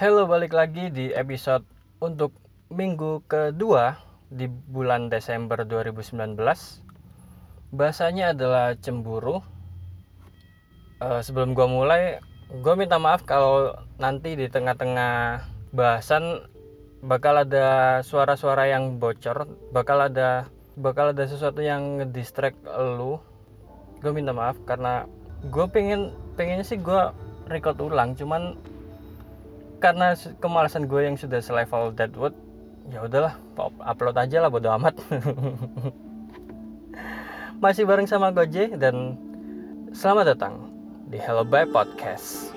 Halo, balik lagi di episode untuk minggu kedua di bulan Desember 2019. Bahasanya adalah cemburu. Eh, sebelum gua mulai, gue minta maaf kalau nanti di tengah-tengah bahasan bakal ada suara-suara yang bocor, bakal ada bakal ada sesuatu yang ngedistract lu. Gue minta maaf karena gue pengen pengennya sih gue record ulang, cuman karena kemalasan gue yang sudah selevel Deadwood ya udahlah upload aja lah bodo amat. Masih bareng sama Goje dan selamat datang di Hello Bye Podcast.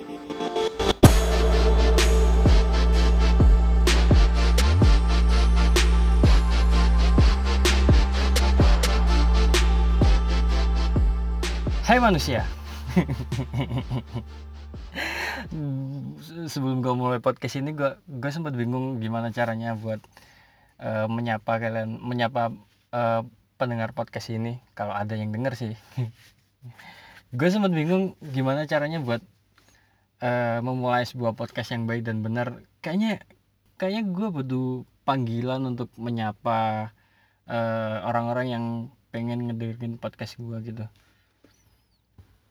Hai manusia Se- sebelum gue mulai podcast ini gue gue sempat bingung gimana caranya buat eh, menyapa kalian menyapa eh, pendengar podcast ini kalau ada yang denger sih. Gue sempat bingung gimana caranya buat eh, memulai sebuah podcast yang baik dan benar. Kayaknya kayaknya gue butuh panggilan untuk menyapa orang-orang yang pengen ngedengerin podcast gue gitu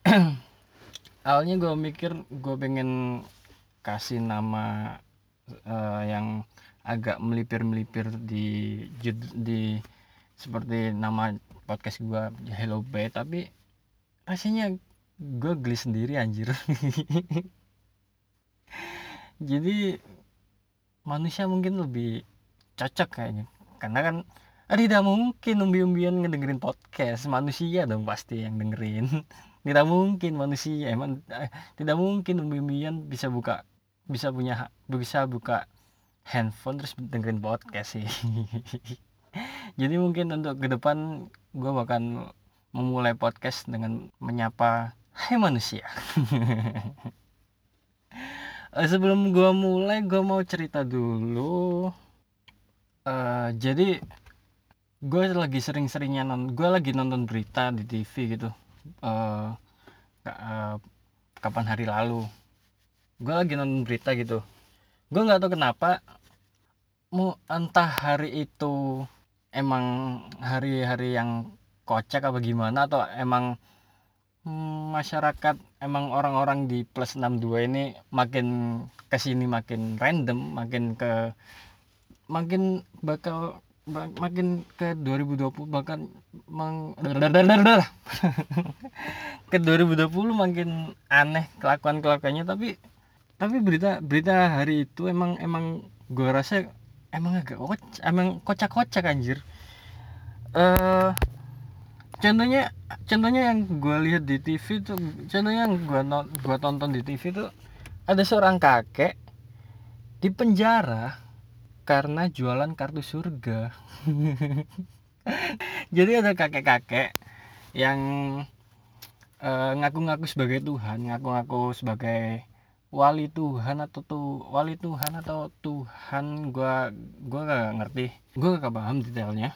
awalnya gue mikir gue pengen kasih nama eh, yang agak melipir-melipir di di seperti nama podcast gue Hello Bay tapi rasanya gue geli sendiri anjir. Jadi manusia mungkin lebih cocok kayaknya. Karena kan ah, tidak mungkin umbi-umbian ngedengerin podcast. Manusia dong pasti yang dengerin tidak mungkin manusia emang eh, tidak mungkin umbi-umbian bisa buka bisa punya bisa buka handphone terus dengerin podcast sih. Jadi mungkin untuk ke depan gue bakal memulai podcast dengan menyapa hai manusia. Eh, sebelum gue mulai gue mau cerita dulu. Eh, jadi gue lagi sering-seringnya non gue lagi nonton berita di TV gitu eh, kapan hari lalu. Gue lagi nonton berita gitu. Gue nggak tahu kenapa mau entah hari itu emang hari-hari yang kocak apa gimana atau emang hmm, masyarakat emang orang-orang di plus 62 ini makin ke sini makin random makin ke makin bakal ba- makin ke 2020 bahkan meng ke 2020 makin aneh kelakuan kelakuannya tapi tapi berita berita hari itu emang emang gue rasa emang agak kocak emang kocak kocak anjir. Eh contohnya contohnya yang gue lihat di TV tuh contohnya yang gue gua tonton di TV tuh ada seorang kakek di penjara karena jualan kartu surga. Jadi ada kakek-kakek yang eh, ngaku-ngaku sebagai Tuhan ngaku-ngaku sebagai wali Tuhan atau tuh wali Tuhan atau Tuhan. Gua gua gak ngerti. Gua gak paham detailnya.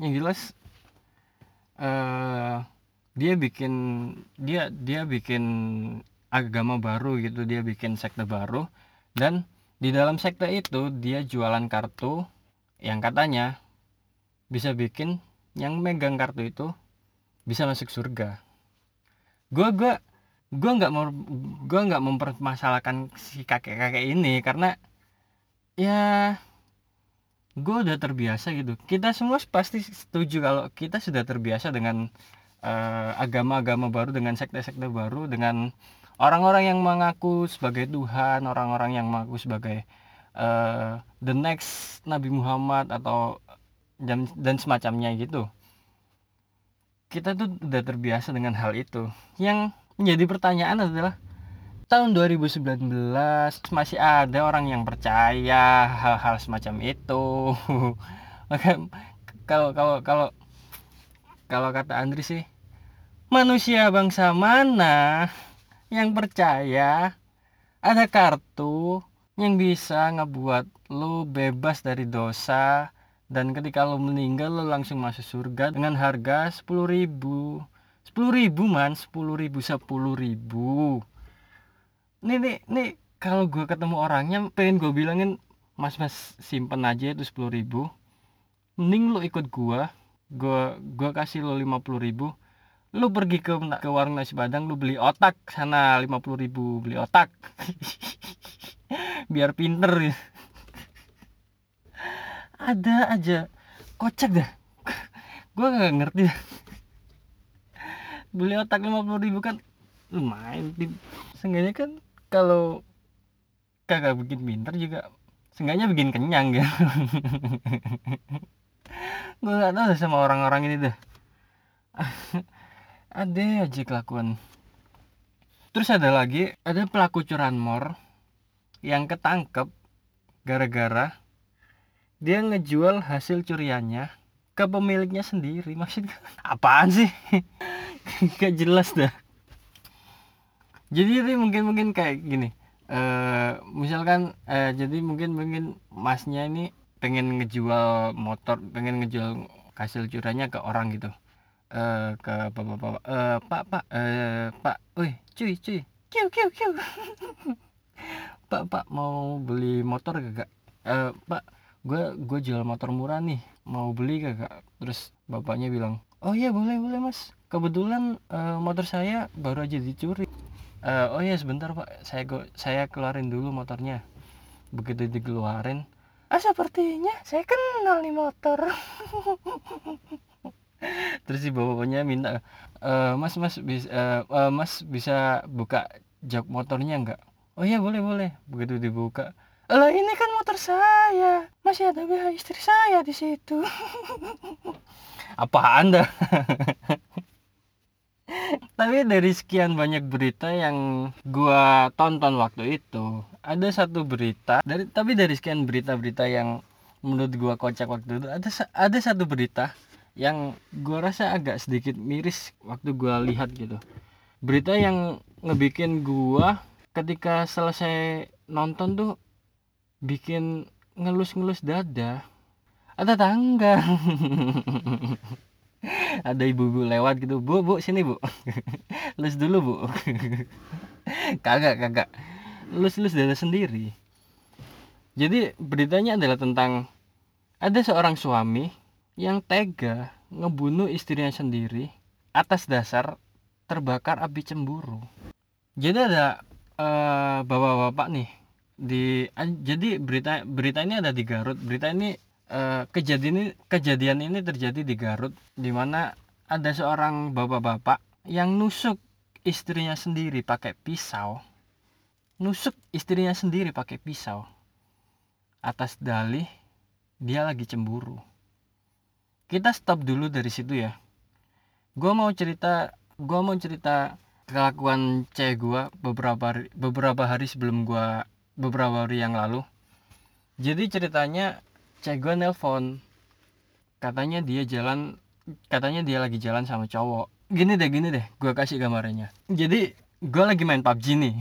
Yang jelas eh dia bikin dia dia bikin agama baru gitu dia bikin sekte baru dan di dalam sekte itu dia jualan kartu yang katanya bisa bikin yang megang kartu itu bisa masuk surga. Gua gua gua nggak mau gua nggak mempermasalahkan si kakek kakek ini karena ya gue udah terbiasa gitu. Kita semua pasti setuju kalau kita sudah terbiasa dengan eh, agama-agama baru dengan sekte-sekte baru dengan orang-orang yang mengaku sebagai Tuhan orang-orang yang mengaku sebagai eh, the next Nabi Muhammad atau dan, dan semacamnya gitu. Kita tuh udah terbiasa dengan hal itu. Yang menjadi pertanyaan adalah tahun 2019 masih ada orang yang percaya hal-hal semacam itu. Maka kalau kalau kalau kalau kata Andri sih manusia bangsa mana yang percaya ada kartu yang bisa ngebuat lu bebas dari dosa. Dan ketika lu meninggal lu langsung masuk surga dengan harga 10.000 ribu. 10.000 ribu man. 10.000 ribu 10.000 ribu. Nih nih nih. Kalau gue ketemu orangnya pengen gue bilangin mas mas simpen aja itu sepuluh ribu. Mending lu ikut gue gue gue kasih lo lima puluh ribu lu pergi ke ke warung nasi padang lu beli otak sana lima puluh ribu beli otak. Biar pinter ya. Ada aja. Kocak dah. Gue gak ngerti beli otak lima puluh ribu kan lumayan seenggaknya kan kalau kagak bikin pinter juga seenggaknya bikin kenyang gitu gue gak tahu sama orang-orang ini dah ada aja kelakuan. Terus ada lagi ada pelaku curanmor yang ketangkep gara-gara dia ngejual hasil curiannya ke pemiliknya sendiri. Maksudnya apaan sih? Gak jelas dah. Jadi itu mungkin mungkin kayak gini uh, misalkan uh, jadi mungkin mungkin masnya ini pengen ngejual motor pengen ngejual hasil curiannya ke orang gitu uh, ke bapak-bapak uh, pak pak uh, pak wih cuy cuy kiu kiu kiu. Pak pak mau beli motor gak uh, pak gue gue jual motor murah nih mau beli gak terus bapaknya bilang oh iya boleh boleh mas. Kebetulan uh, motor saya baru aja dicuri. Uh, oh iya sebentar pak. Saya go, saya keluarin dulu motornya. Begitu dikeluarin ah sepertinya saya kenal nih motor terus si bapaknya minta e, mas mas bisa uh, eh, eh, mas bisa buka jok motornya enggak oh iya boleh boleh. Begitu dibuka lah ini kan motor saya. Masih ada biaya istri saya di situ. Apa anda tapi dari sekian banyak berita yang gua tonton waktu itu ada satu berita dari tapi dari sekian berita-berita yang menurut gua kocak waktu itu ada ada satu berita yang gue rasa agak sedikit miris waktu gue lihat gitu. Berita yang ngebikin gue ketika selesai nonton tuh bikin ngelus-ngelus dada. Ada tangga ada ibu-ibu lewat gitu bu bu sini bu. Lus dulu bu. Kagak kagak. Lus lus dada sendiri. Jadi beritanya adalah tentang ada seorang suami yang tega ngebunuh istrinya sendiri atas dasar terbakar api cemburu. Jadi ada uh, bapak-bapak nih di uh, jadi berita berita ini ada di Garut. Berita ini uh, kejadian ini kejadian ini terjadi di Garut di mana ada seorang bapak-bapak yang nusuk istrinya sendiri pakai pisau. Nusuk istrinya sendiri pakai pisau. Atas dalih dia lagi cemburu kita stop dulu dari situ ya. Gue mau cerita gue mau cerita kelakuan cewek gue beberapa hari, beberapa hari sebelum gue beberapa hari yang lalu. Jadi ceritanya cewek gue nelpon. Katanya dia jalan katanya dia lagi jalan sama cowok. Gini deh gini deh gue kasih gambarnya jadi gue lagi main PUBG nih.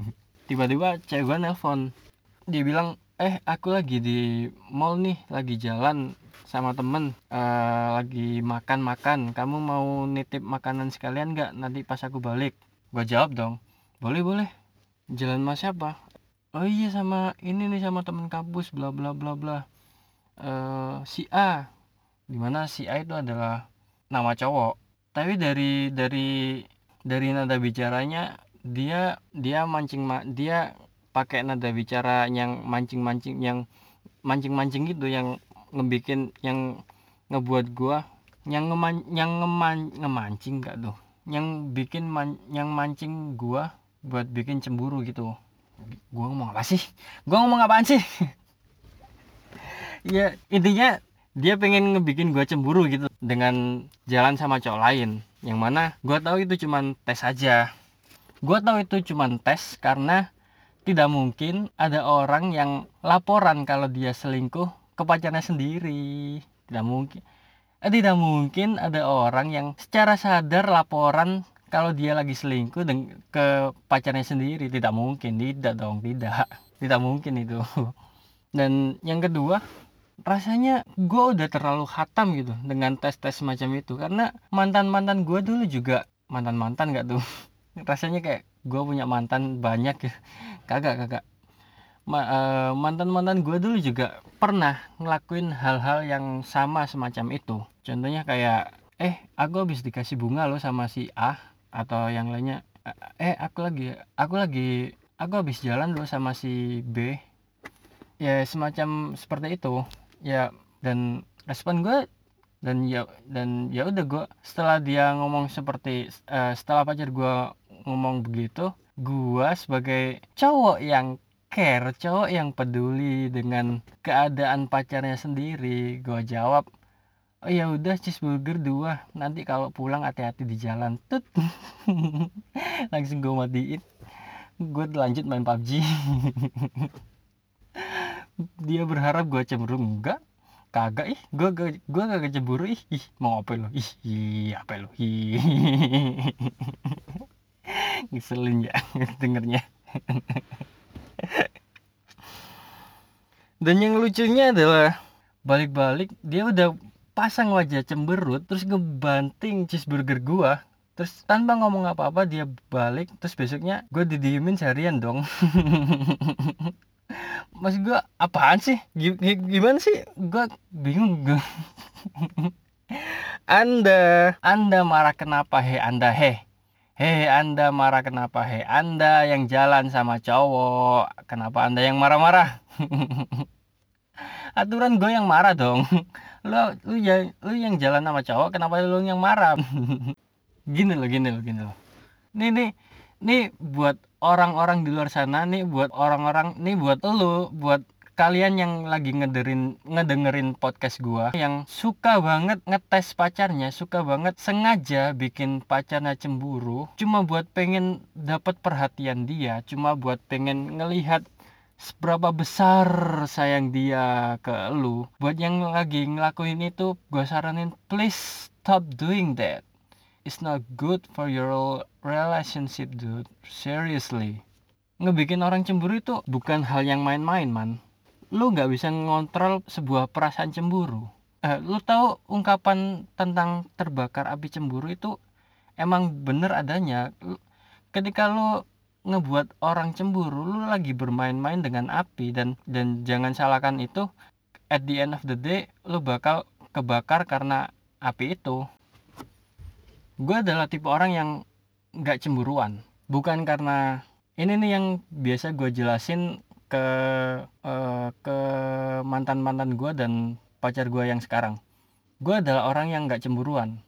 Tiba-tiba cewek gue nelpon. Dia bilang eh aku lagi di mall nih lagi jalan sama temen uh, lagi makan-makan. Kamu mau nitip makanan sekalian nggak? Nanti pas aku balik gua jawab dong. Boleh boleh. Jalan mas siapa? Oh iya sama ini nih sama temen kampus bla bla bla bla. Uh, si A. Di mana si A itu adalah nama cowok. Tapi dari dari dari nada bicaranya dia dia mancing ma dia pakai nada bicara yang mancing mancing yang mancing mancing gitu yang ngebikin yang ngebuat gua yang ngeman yang ngeman ngemancing gak tuh? Yang bikin man, yang mancing gua buat bikin cemburu gitu. Gua ngomong apa sih? Gua ngomong apaan sih? Ya intinya dia pengen ngebikin gua cemburu gitu dengan jalan sama cowok lain. Yang mana gua tahu itu cuman tes aja. Gua tahu itu cuman tes karena tidak mungkin ada orang yang laporan kalau dia selingkuh ke pacarnya sendiri. Tidak mungkin. Eh, tidak mungkin ada orang yang secara sadar laporan kalau dia lagi selingkuh ke pacarnya sendiri. Tidak mungkin. Tidak dong tidak. Tidak mungkin itu. Dan yang kedua rasanya gue udah terlalu hatam gitu dengan tes-tes semacam itu. Karena mantan-mantan gue dulu juga mantan-mantan gak tuh? Rasanya kayak gue punya mantan banyak kagak kagak. Ma, uh, mantan-mantan gue dulu juga pernah ngelakuin hal-hal yang sama semacam itu. Contohnya kayak eh aku habis dikasih bunga loh sama si A atau yang lainnya. Eh aku lagi aku lagi aku habis jalan loh sama si B. Ya semacam seperti itu. Ya dan respon gue dan ya dan ya udah gue setelah dia ngomong seperti uh, setelah pacar gue ngomong begitu gue sebagai cowok yang care cowok yang peduli dengan keadaan pacarnya sendiri gue jawab oh ya udah cheeseburger dua. Nanti kalau pulang hati-hati di jalan. Tut. Langsung gue matiin. Gue lanjut main PUBG dia berharap gue cemburu. Enggak. Kagak ih. Gue gue gue kagak cemburu ih, ih mau apa lo? Ih, ih apa lo? Ih ngeselin ya dengernya. Dan yang lucunya adalah balik-balik dia udah pasang wajah cemberut terus ngebanting cheeseburger gua. Terus tanpa ngomong apa-apa dia balik terus besoknya gue didiemin seharian dong. Mas gue apaan sih? Gimana sih? Gue bingung gue anda anda marah kenapa he? Anda he Hei anda marah kenapa? Hei anda yang jalan sama cowok Kenapa anda yang marah-marah? Aturan gue yang marah dong. Lo lu ya lu yang jalan sama cowok kenapa lu yang marah? Gini loh gini loh gini loh. Nih nih nih buat orang-orang di luar sana nih buat orang-orang nih buat lu buat kalian yang lagi ngederin ngedengerin podcast gua yang suka banget ngetes pacarnya suka banget sengaja bikin pacarnya cemburu cuma buat pengen dapat perhatian dia cuma buat pengen ngelihat seberapa besar sayang dia ke lu. Buat yang lagi ngelakuin itu gue saranin please stop doing that. It's not good for your relationship dude. Seriously. Ngebikin orang cemburu itu bukan hal yang main-main man lu nggak bisa ngontrol sebuah perasaan cemburu. Eh, lu tahu ungkapan tentang terbakar api cemburu itu emang bener adanya? Ketika lu ngebuat orang cemburu lu lagi bermain-main dengan api dan dan jangan salahkan itu at the end of the day lu bakal kebakar karena api itu. Gue adalah tipe orang yang nggak cemburuan. Bukan karena ini nih yang biasa gue jelasin ke uh, ke mantan mantan gue dan pacar gue yang sekarang. Gue adalah orang yang nggak cemburuan.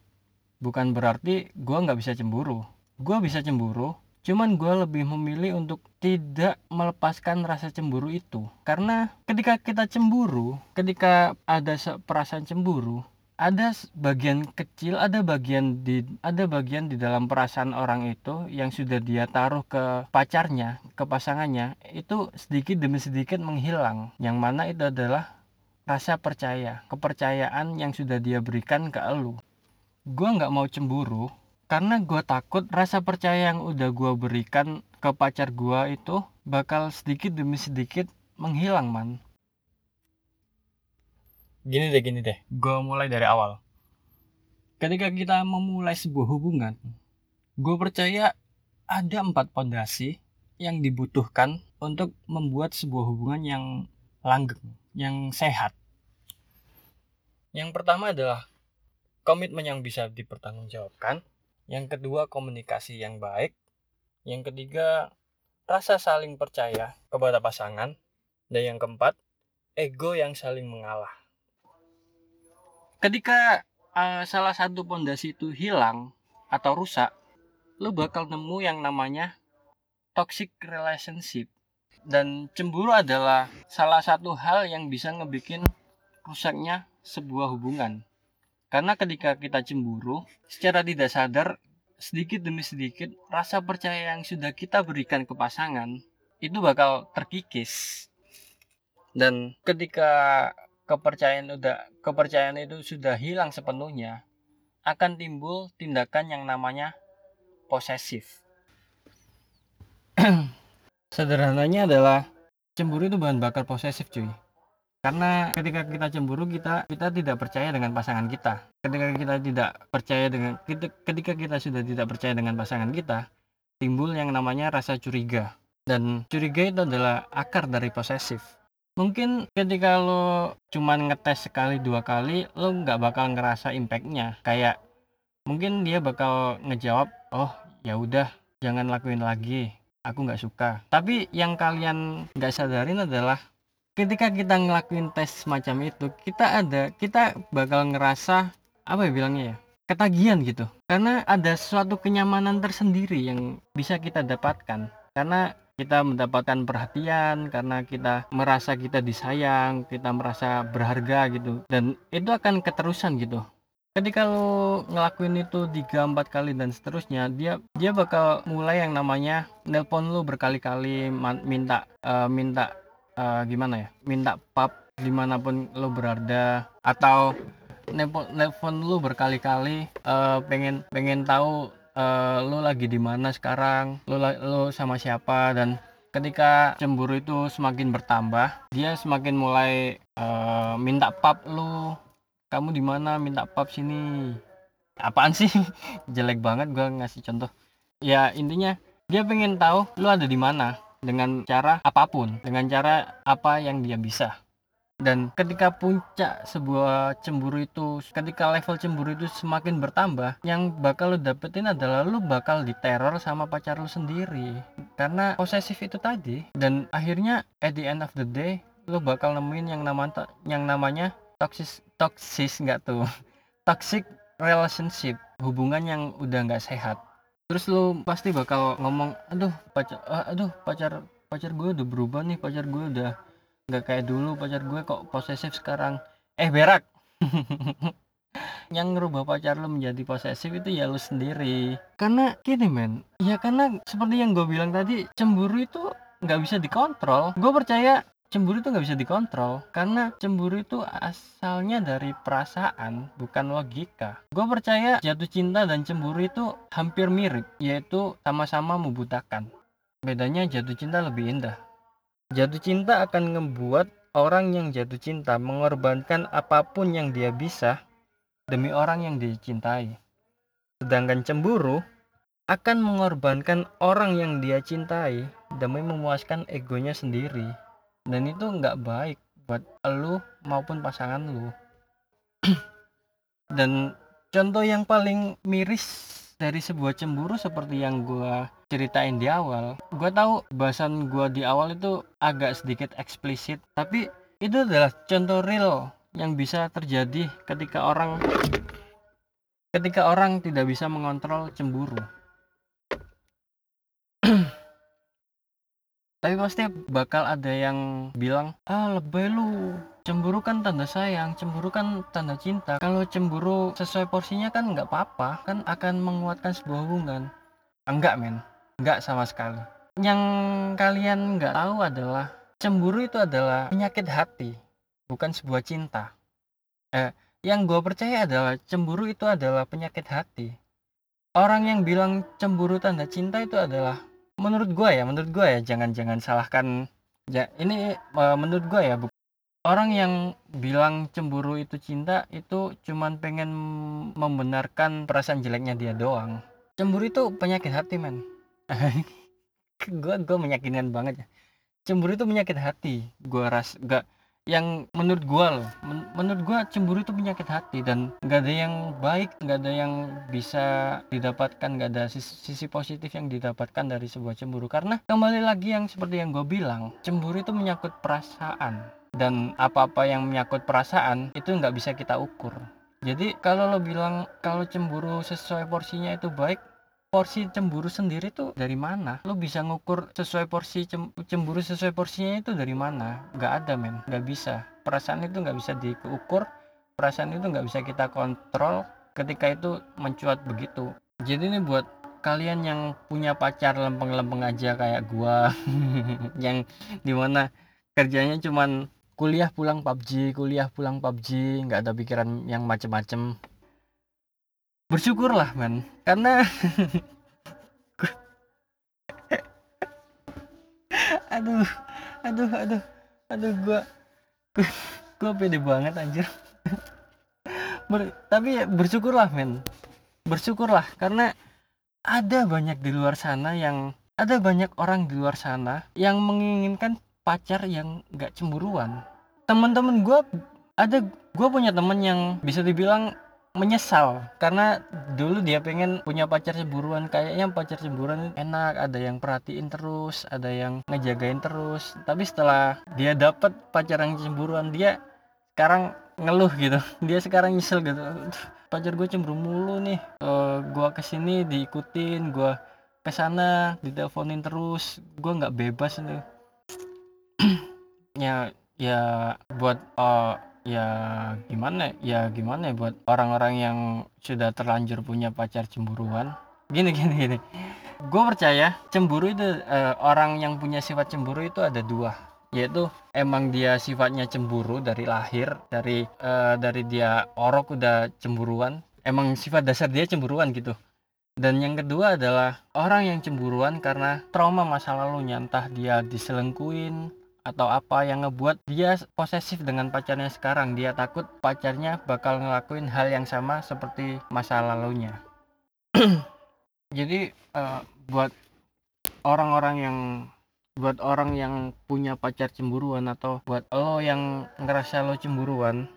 Bukan berarti gue nggak bisa cemburu. Gue bisa cemburu Cuman gue lebih memilih untuk tidak melepaskan rasa cemburu itu. Karena ketika kita cemburu, ketika ada perasaan cemburu, ada bagian kecil, ada bagian di ada bagian di dalam perasaan orang itu yang sudah dia taruh ke pacarnya, ke pasangannya, itu sedikit demi sedikit menghilang. Yang mana itu adalah rasa percaya, kepercayaan yang sudah dia berikan ke elu. Gue nggak mau cemburu, karena gue takut rasa percaya yang udah gue berikan ke pacar gue itu bakal sedikit demi sedikit menghilang man gini deh gini deh. Gue mulai dari awal. Ketika kita memulai sebuah hubungan gue percaya ada empat pondasi yang dibutuhkan untuk membuat sebuah hubungan yang langgeng yang sehat. Yang pertama adalah komitmen yang bisa dipertanggungjawabkan. Yang kedua komunikasi yang baik. Yang ketiga rasa saling percaya kepada pasangan. Dan yang keempat ego yang saling mengalah ketika uh, salah satu pondasi itu hilang atau rusak lo bakal nemu yang namanya toxic relationship dan cemburu adalah salah satu hal yang bisa ngebikin rusaknya sebuah hubungan karena ketika kita cemburu, secara tidak sadar, sedikit demi sedikit, rasa percaya yang sudah kita berikan ke pasangan itu bakal terkikis. Dan ketika kepercayaan udah kepercayaan itu sudah hilang sepenuhnya, akan timbul tindakan yang namanya posesif. Sederhananya adalah cemburu itu bahan bakar posesif, cuy. Karena ketika kita cemburu kita kita tidak percaya dengan pasangan kita. Ketika kita tidak percaya dengan ketika kita sudah tidak percaya dengan pasangan kita timbul yang namanya rasa curiga. Dan curiga itu adalah akar dari posesif mungkin ketika lo cuman ngetes sekali dua kali lo nggak bakal ngerasa impactnya. Kayak mungkin dia bakal ngejawab oh ya udah jangan lakuin lagi. Aku nggak suka. Tapi yang kalian nggak sadarin adalah ketika kita ngelakuin tes semacam itu kita ada kita bakal ngerasa apa ya bilangnya ya ketagihan gitu. Karena ada suatu kenyamanan tersendiri yang bisa kita dapatkan. Karena kita mendapatkan perhatian karena kita merasa kita disayang kita merasa berharga gitu. Dan itu akan keterusan gitu. Ketika lo ngelakuin itu tiga empat kali dan seterusnya dia dia bakal mulai yang namanya nelpon lo berkali-kali minta uh, minta uh, gimana ya? Minta pap di mana pun lo berada atau nelpon nelpon lo berkali-kali uh, pengen pengen tahu uh, lo lagi di mana sekarang? Lo lo sama siapa? Dan ketika cemburu itu semakin bertambah dia semakin mulai uh, minta pap lo kamu di mana? Minta pap sini. Apaan sih? Jelek banget gua ngasih contoh. Ya intinya dia pengen tahu lu ada di mana dengan cara apa pun dengan cara apa yang dia bisa dan ketika puncak sebuah cemburu itu ketika level cemburu itu semakin bertambah yang bakal lu dapetin adalah lu bakal diteror sama pacar lu sendiri. Karena posesif itu tadi. Dan akhirnya at the end of the day lu bakal nemuin yang namanya yang namanya toksis toksis nggak tuh? Toxic relationship. Hubungan yang udah nggak sehat. Terus lu pasti bakal ngomong aduh pacar uh, aduh pacar pacar gue udah berubah nih pacar gue udah nggak kayak dulu pacar gue kok posesif sekarang. Eh berak. Yang ngerubah pacar lu menjadi posesif itu ya lu sendiri. Karena gini men. Ya karena seperti yang gue bilang tadi cemburu itu nggak bisa dikontrol. Gue percaya cemburu itu nggak bisa dikontrol. Karena cemburu itu asalnya dari perasaan bukan logika. Gue percaya jatuh cinta dan cemburu itu hampir mirip yaitu sama-sama membutakan. Bedanya jatuh cinta lebih indah jatuh cinta akan membuat orang yang jatuh cinta mengorbankan apa pun yang dia bisa demi orang yang dicintai sedangkan cemburu akan mengorbankan orang yang dia cintai demi memuaskan egonya sendiri. Dan itu nggak baik buat lu maupun pasangan lu. Dan contoh yang paling miris dari sebuah cemburu seperti yang gue ceritain di awal gue tahu bahasan gue di awal itu agak sedikit eksplisit tapi itu adalah contoh real yang bisa terjadi ketika orang ketika orang tidak bisa mengontrol cemburu. Tapi pasti bakal ada yang bilang ah lebay lu cemburu kan tanda sayang cemburu kan tanda cinta. Kalau cemburu sesuai porsinya kan nggak apa-apa kan akan menguatkan sebuah hubungan. Enggak men. Enggak sama sekali. Yang kalian nggak tahu adalah cemburu itu adalah penyakit hati bukan sebuah cinta. Eh yang gue percaya adalah cemburu itu adalah penyakit hati. Orang yang bilang cemburu tanda cinta itu adalah menurut gue ya menurut gue ya jangan-jangan salahkan ya ini uh, menurut gue ya orang yang bilang cemburu itu cinta itu cuman pengen membenarkan perasaan jeleknya dia doang. Cemburu itu penyakit hati men. Gue gue meyakinkan banget ya. Cemburu itu penyakit hati. Gue ras gak yang menurut gua loh men menurut gua cemburu itu penyakit hati dan nggak ada yang baik nggak ada yang bisa didapatkan nggak ada sisi, sisi positif yang didapatkan dari sebuah cemburu. Karena kembali lagi yang seperti yang gue bilang cemburu itu menyangkut perasaan dan apa-apa yang menyangkut perasaan itu nggak bisa kita ukur. Jadi kalau lo bilang kalau cemburu sesuai porsinya itu baik porsi cemburu sendiri tuh dari mana? Lo bisa ngukur sesuai porsi cemburu sesuai porsinya itu dari mana? Nggak ada men. Nggak bisa. Perasaan itu nggak bisa diukur perasaan itu nggak bisa kita kontrol ketika itu mencuat begitu. Jadi ini buat kalian yang punya pacar lempeng-lempeng aja kayak gua yang di mana kerjanya cuman kuliah pulang PUBG kuliah pulang PUBG nggak ada pikiran yang macem-macem. Bersyukurlah men. Karena aduh aduh aduh aduh gua gua pede banget anjir. Ber, tapi ya bersyukurlah men. Bersyukurlah karena ada banyak di luar sana yang ada banyak orang di luar sana yang menginginkan pacar yang gak cemburuan. Teman-teman gue ada gue punya temen yang bisa dibilang menyesal. Karena dulu dia pengen punya pacar cemburuan. Kayaknya pacar cemburuan enak ada yang perhatiin terus ada yang ngejagain terus. Tapi setelah dia dapat pacar yang cemburuan dia sekarang ngeluh gitu. Dia sekarang nyesel gitu. Pacar gue cemburu mulu nih. Uh, gue ke sini diikutin gue ke sana diteleponin terus. Gue nggak bebas nih ya ya buat uh, ya gimana ya gimana ya buat orang-orang yang sudah terlanjur punya pacar cemburuan? Gini gini gini. Gue percaya cemburu itu uh, orang yang punya sifat cemburu itu ada dua. Yaitu emang dia sifatnya cemburu dari lahir dari uh, dari dia orok udah cemburuan. Emang sifat dasar dia cemburuan gitu. Dan yang kedua adalah orang yang cemburuan karena trauma masa lalunya. Entah dia diselengkuin atau apa yang ngebuat dia posesif dengan pacarnya sekarang. Dia takut pacarnya bakal ngelakuin hal yang sama seperti masa lalunya. Jadi uh, buat orang-orang yang buat orang yang punya pacar cemburuan atau buat lo yang ngerasa lo cemburuan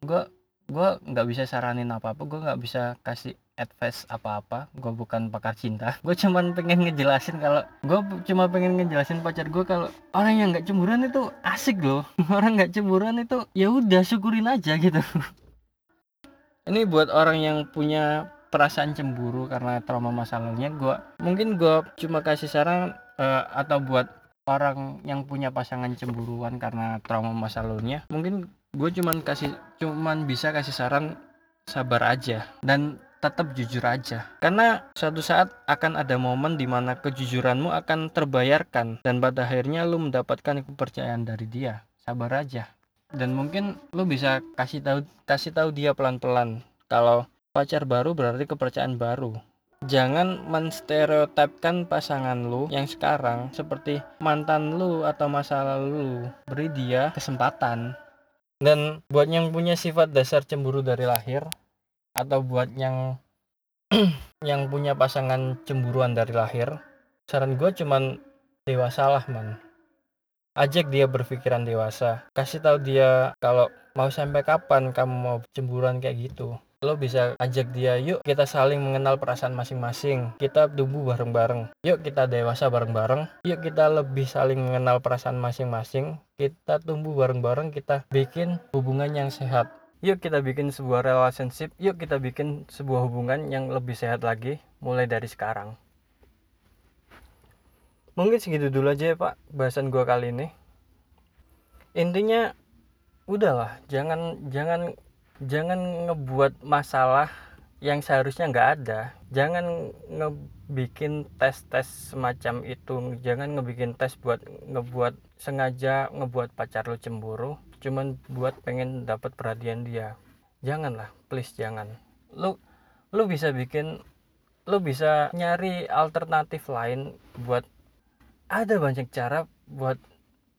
gue gue nggak bisa saranin apa apa gue nggak bisa kasih advice apa-apa. Gue bukan pakar cinta. Gue cuman pengen ngejelasin kalau gue cuma pengen ngejelasin pacar gue kalau orang yang nggak cemburuan itu asik loh. Orang nggak cemburuan itu ya udah syukurin aja gitu. Ini buat orang yang punya perasaan cemburu karena trauma masa lalunya gue mungkin gue cuma kasih saran uh, atau buat orang yang punya pasangan cemburuan karena trauma masa lalunya mungkin gue cuman kasih cuman bisa kasih saran sabar aja dan tetap jujur aja. Karena suatu saat akan ada momen di mana kejujuranmu akan terbayarkan dan pada akhirnya lu mendapatkan kepercayaan dari dia. Sabar aja. Dan mungkin lu bisa kasih tahu kasih tahu dia pelan-pelan. Kalau pacar baru berarti kepercayaan baru. Jangan menstereotipkan pasangan lu yang sekarang seperti mantan lu atau masa lalu. Beri dia kesempatan dan buat yang punya sifat dasar cemburu dari lahir atau buat yang yang punya pasangan cemburuan dari lahir saran gue cuman dewasa lah man. Ajak dia berpikiran dewasa. Kasih tahu dia kalau mau sampai kapan kamu mau cemburuan kayak gitu lo bisa ajak dia yuk kita saling mengenal perasaan masing-masing. Kita tumbuh bareng-bareng. Yuk kita dewasa bareng-bareng. Yuk kita lebih saling mengenal perasaan masing-masing. Kita tumbuh bareng-bareng kita bikin hubungan yang sehat. Yuk kita bikin sebuah relationship. Yuk kita bikin sebuah hubungan yang lebih sehat lagi mulai dari sekarang. Mungkin segitu dulu aja ya pak bahasan gua kali ini. Intinya udahlah. Jangan jangan jangan ngebuat masalah yang seharusnya nggak ada. Jangan ngebikin tes-tes semacam itu. Jangan ngebikin tes buat ngebuat sengaja ngebuat pacar lo cemburu. Cuman buat pengen dapat perhatian dia. Janganlah please jangan. Lu lu bisa bikin lu bisa nyari alternatif lain buat ada banyak cara buat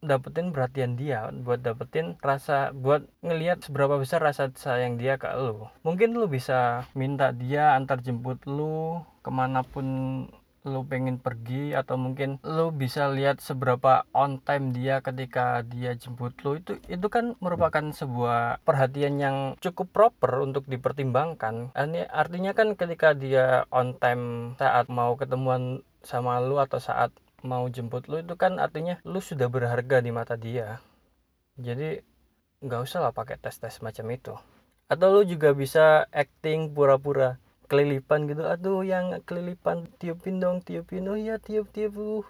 dapetin perhatian dia buat dapetin rasa buat ngelihat seberapa besar rasa sayang dia ke lu. Mungkin lu bisa minta dia antar jemput lu ke mana pun lu pengen pergi atau mungkin lu bisa lihat seberapa on time dia ketika dia jemput lu. Itu itu kan merupakan sebuah perhatian yang cukup proper untuk dipertimbangkan. Ini artinya kan ketika dia on time saat mau ketemuan sama lu atau saat mau jemput lu itu kan artinya lu sudah berharga di mata dia. Jadi nggak usah lah pakai tes tes macam itu. Atau lu juga bisa acting pura-pura kelilipan gitu. Aduh yang kelilipan tiupin dong tiupin. Oh ya tiup tiup.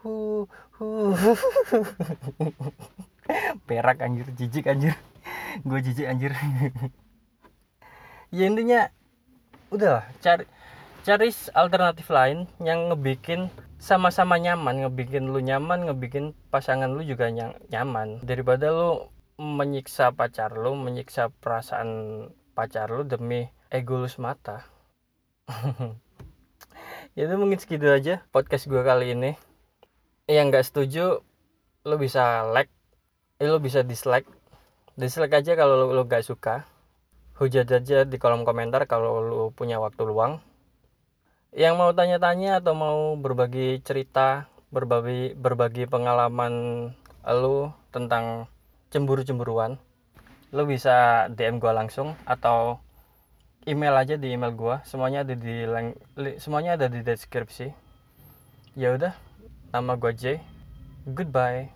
Perak anjir. Jijik anjir. Gue jijik anjir. Ya intinya udah cari cari alternatif lain yang ngebikin sama-sama nyaman ngebikin lu nyaman ngebikin pasangan lu juga nyaman. Daripada lu menyiksa pacar lu menyiksa perasaan pacar lu demi ego lu semata. Ya itu mungkin segitu aja podcast gue kali ini. Yang nggak setuju lo bisa like eh, lo bisa dislike. Dislike aja kalau lo, lo gak suka. Hujat aja di kolom komentar kalau lo punya waktu luang yang mau tanya-tanya atau mau berbagi cerita berbagi berbagi pengalaman lu tentang cemburu-cemburuan lu bisa DM gua langsung atau email aja di email gua. Semuanya ada di semuanya ada di deskripsi. Ya udah nama gua J. Goodbye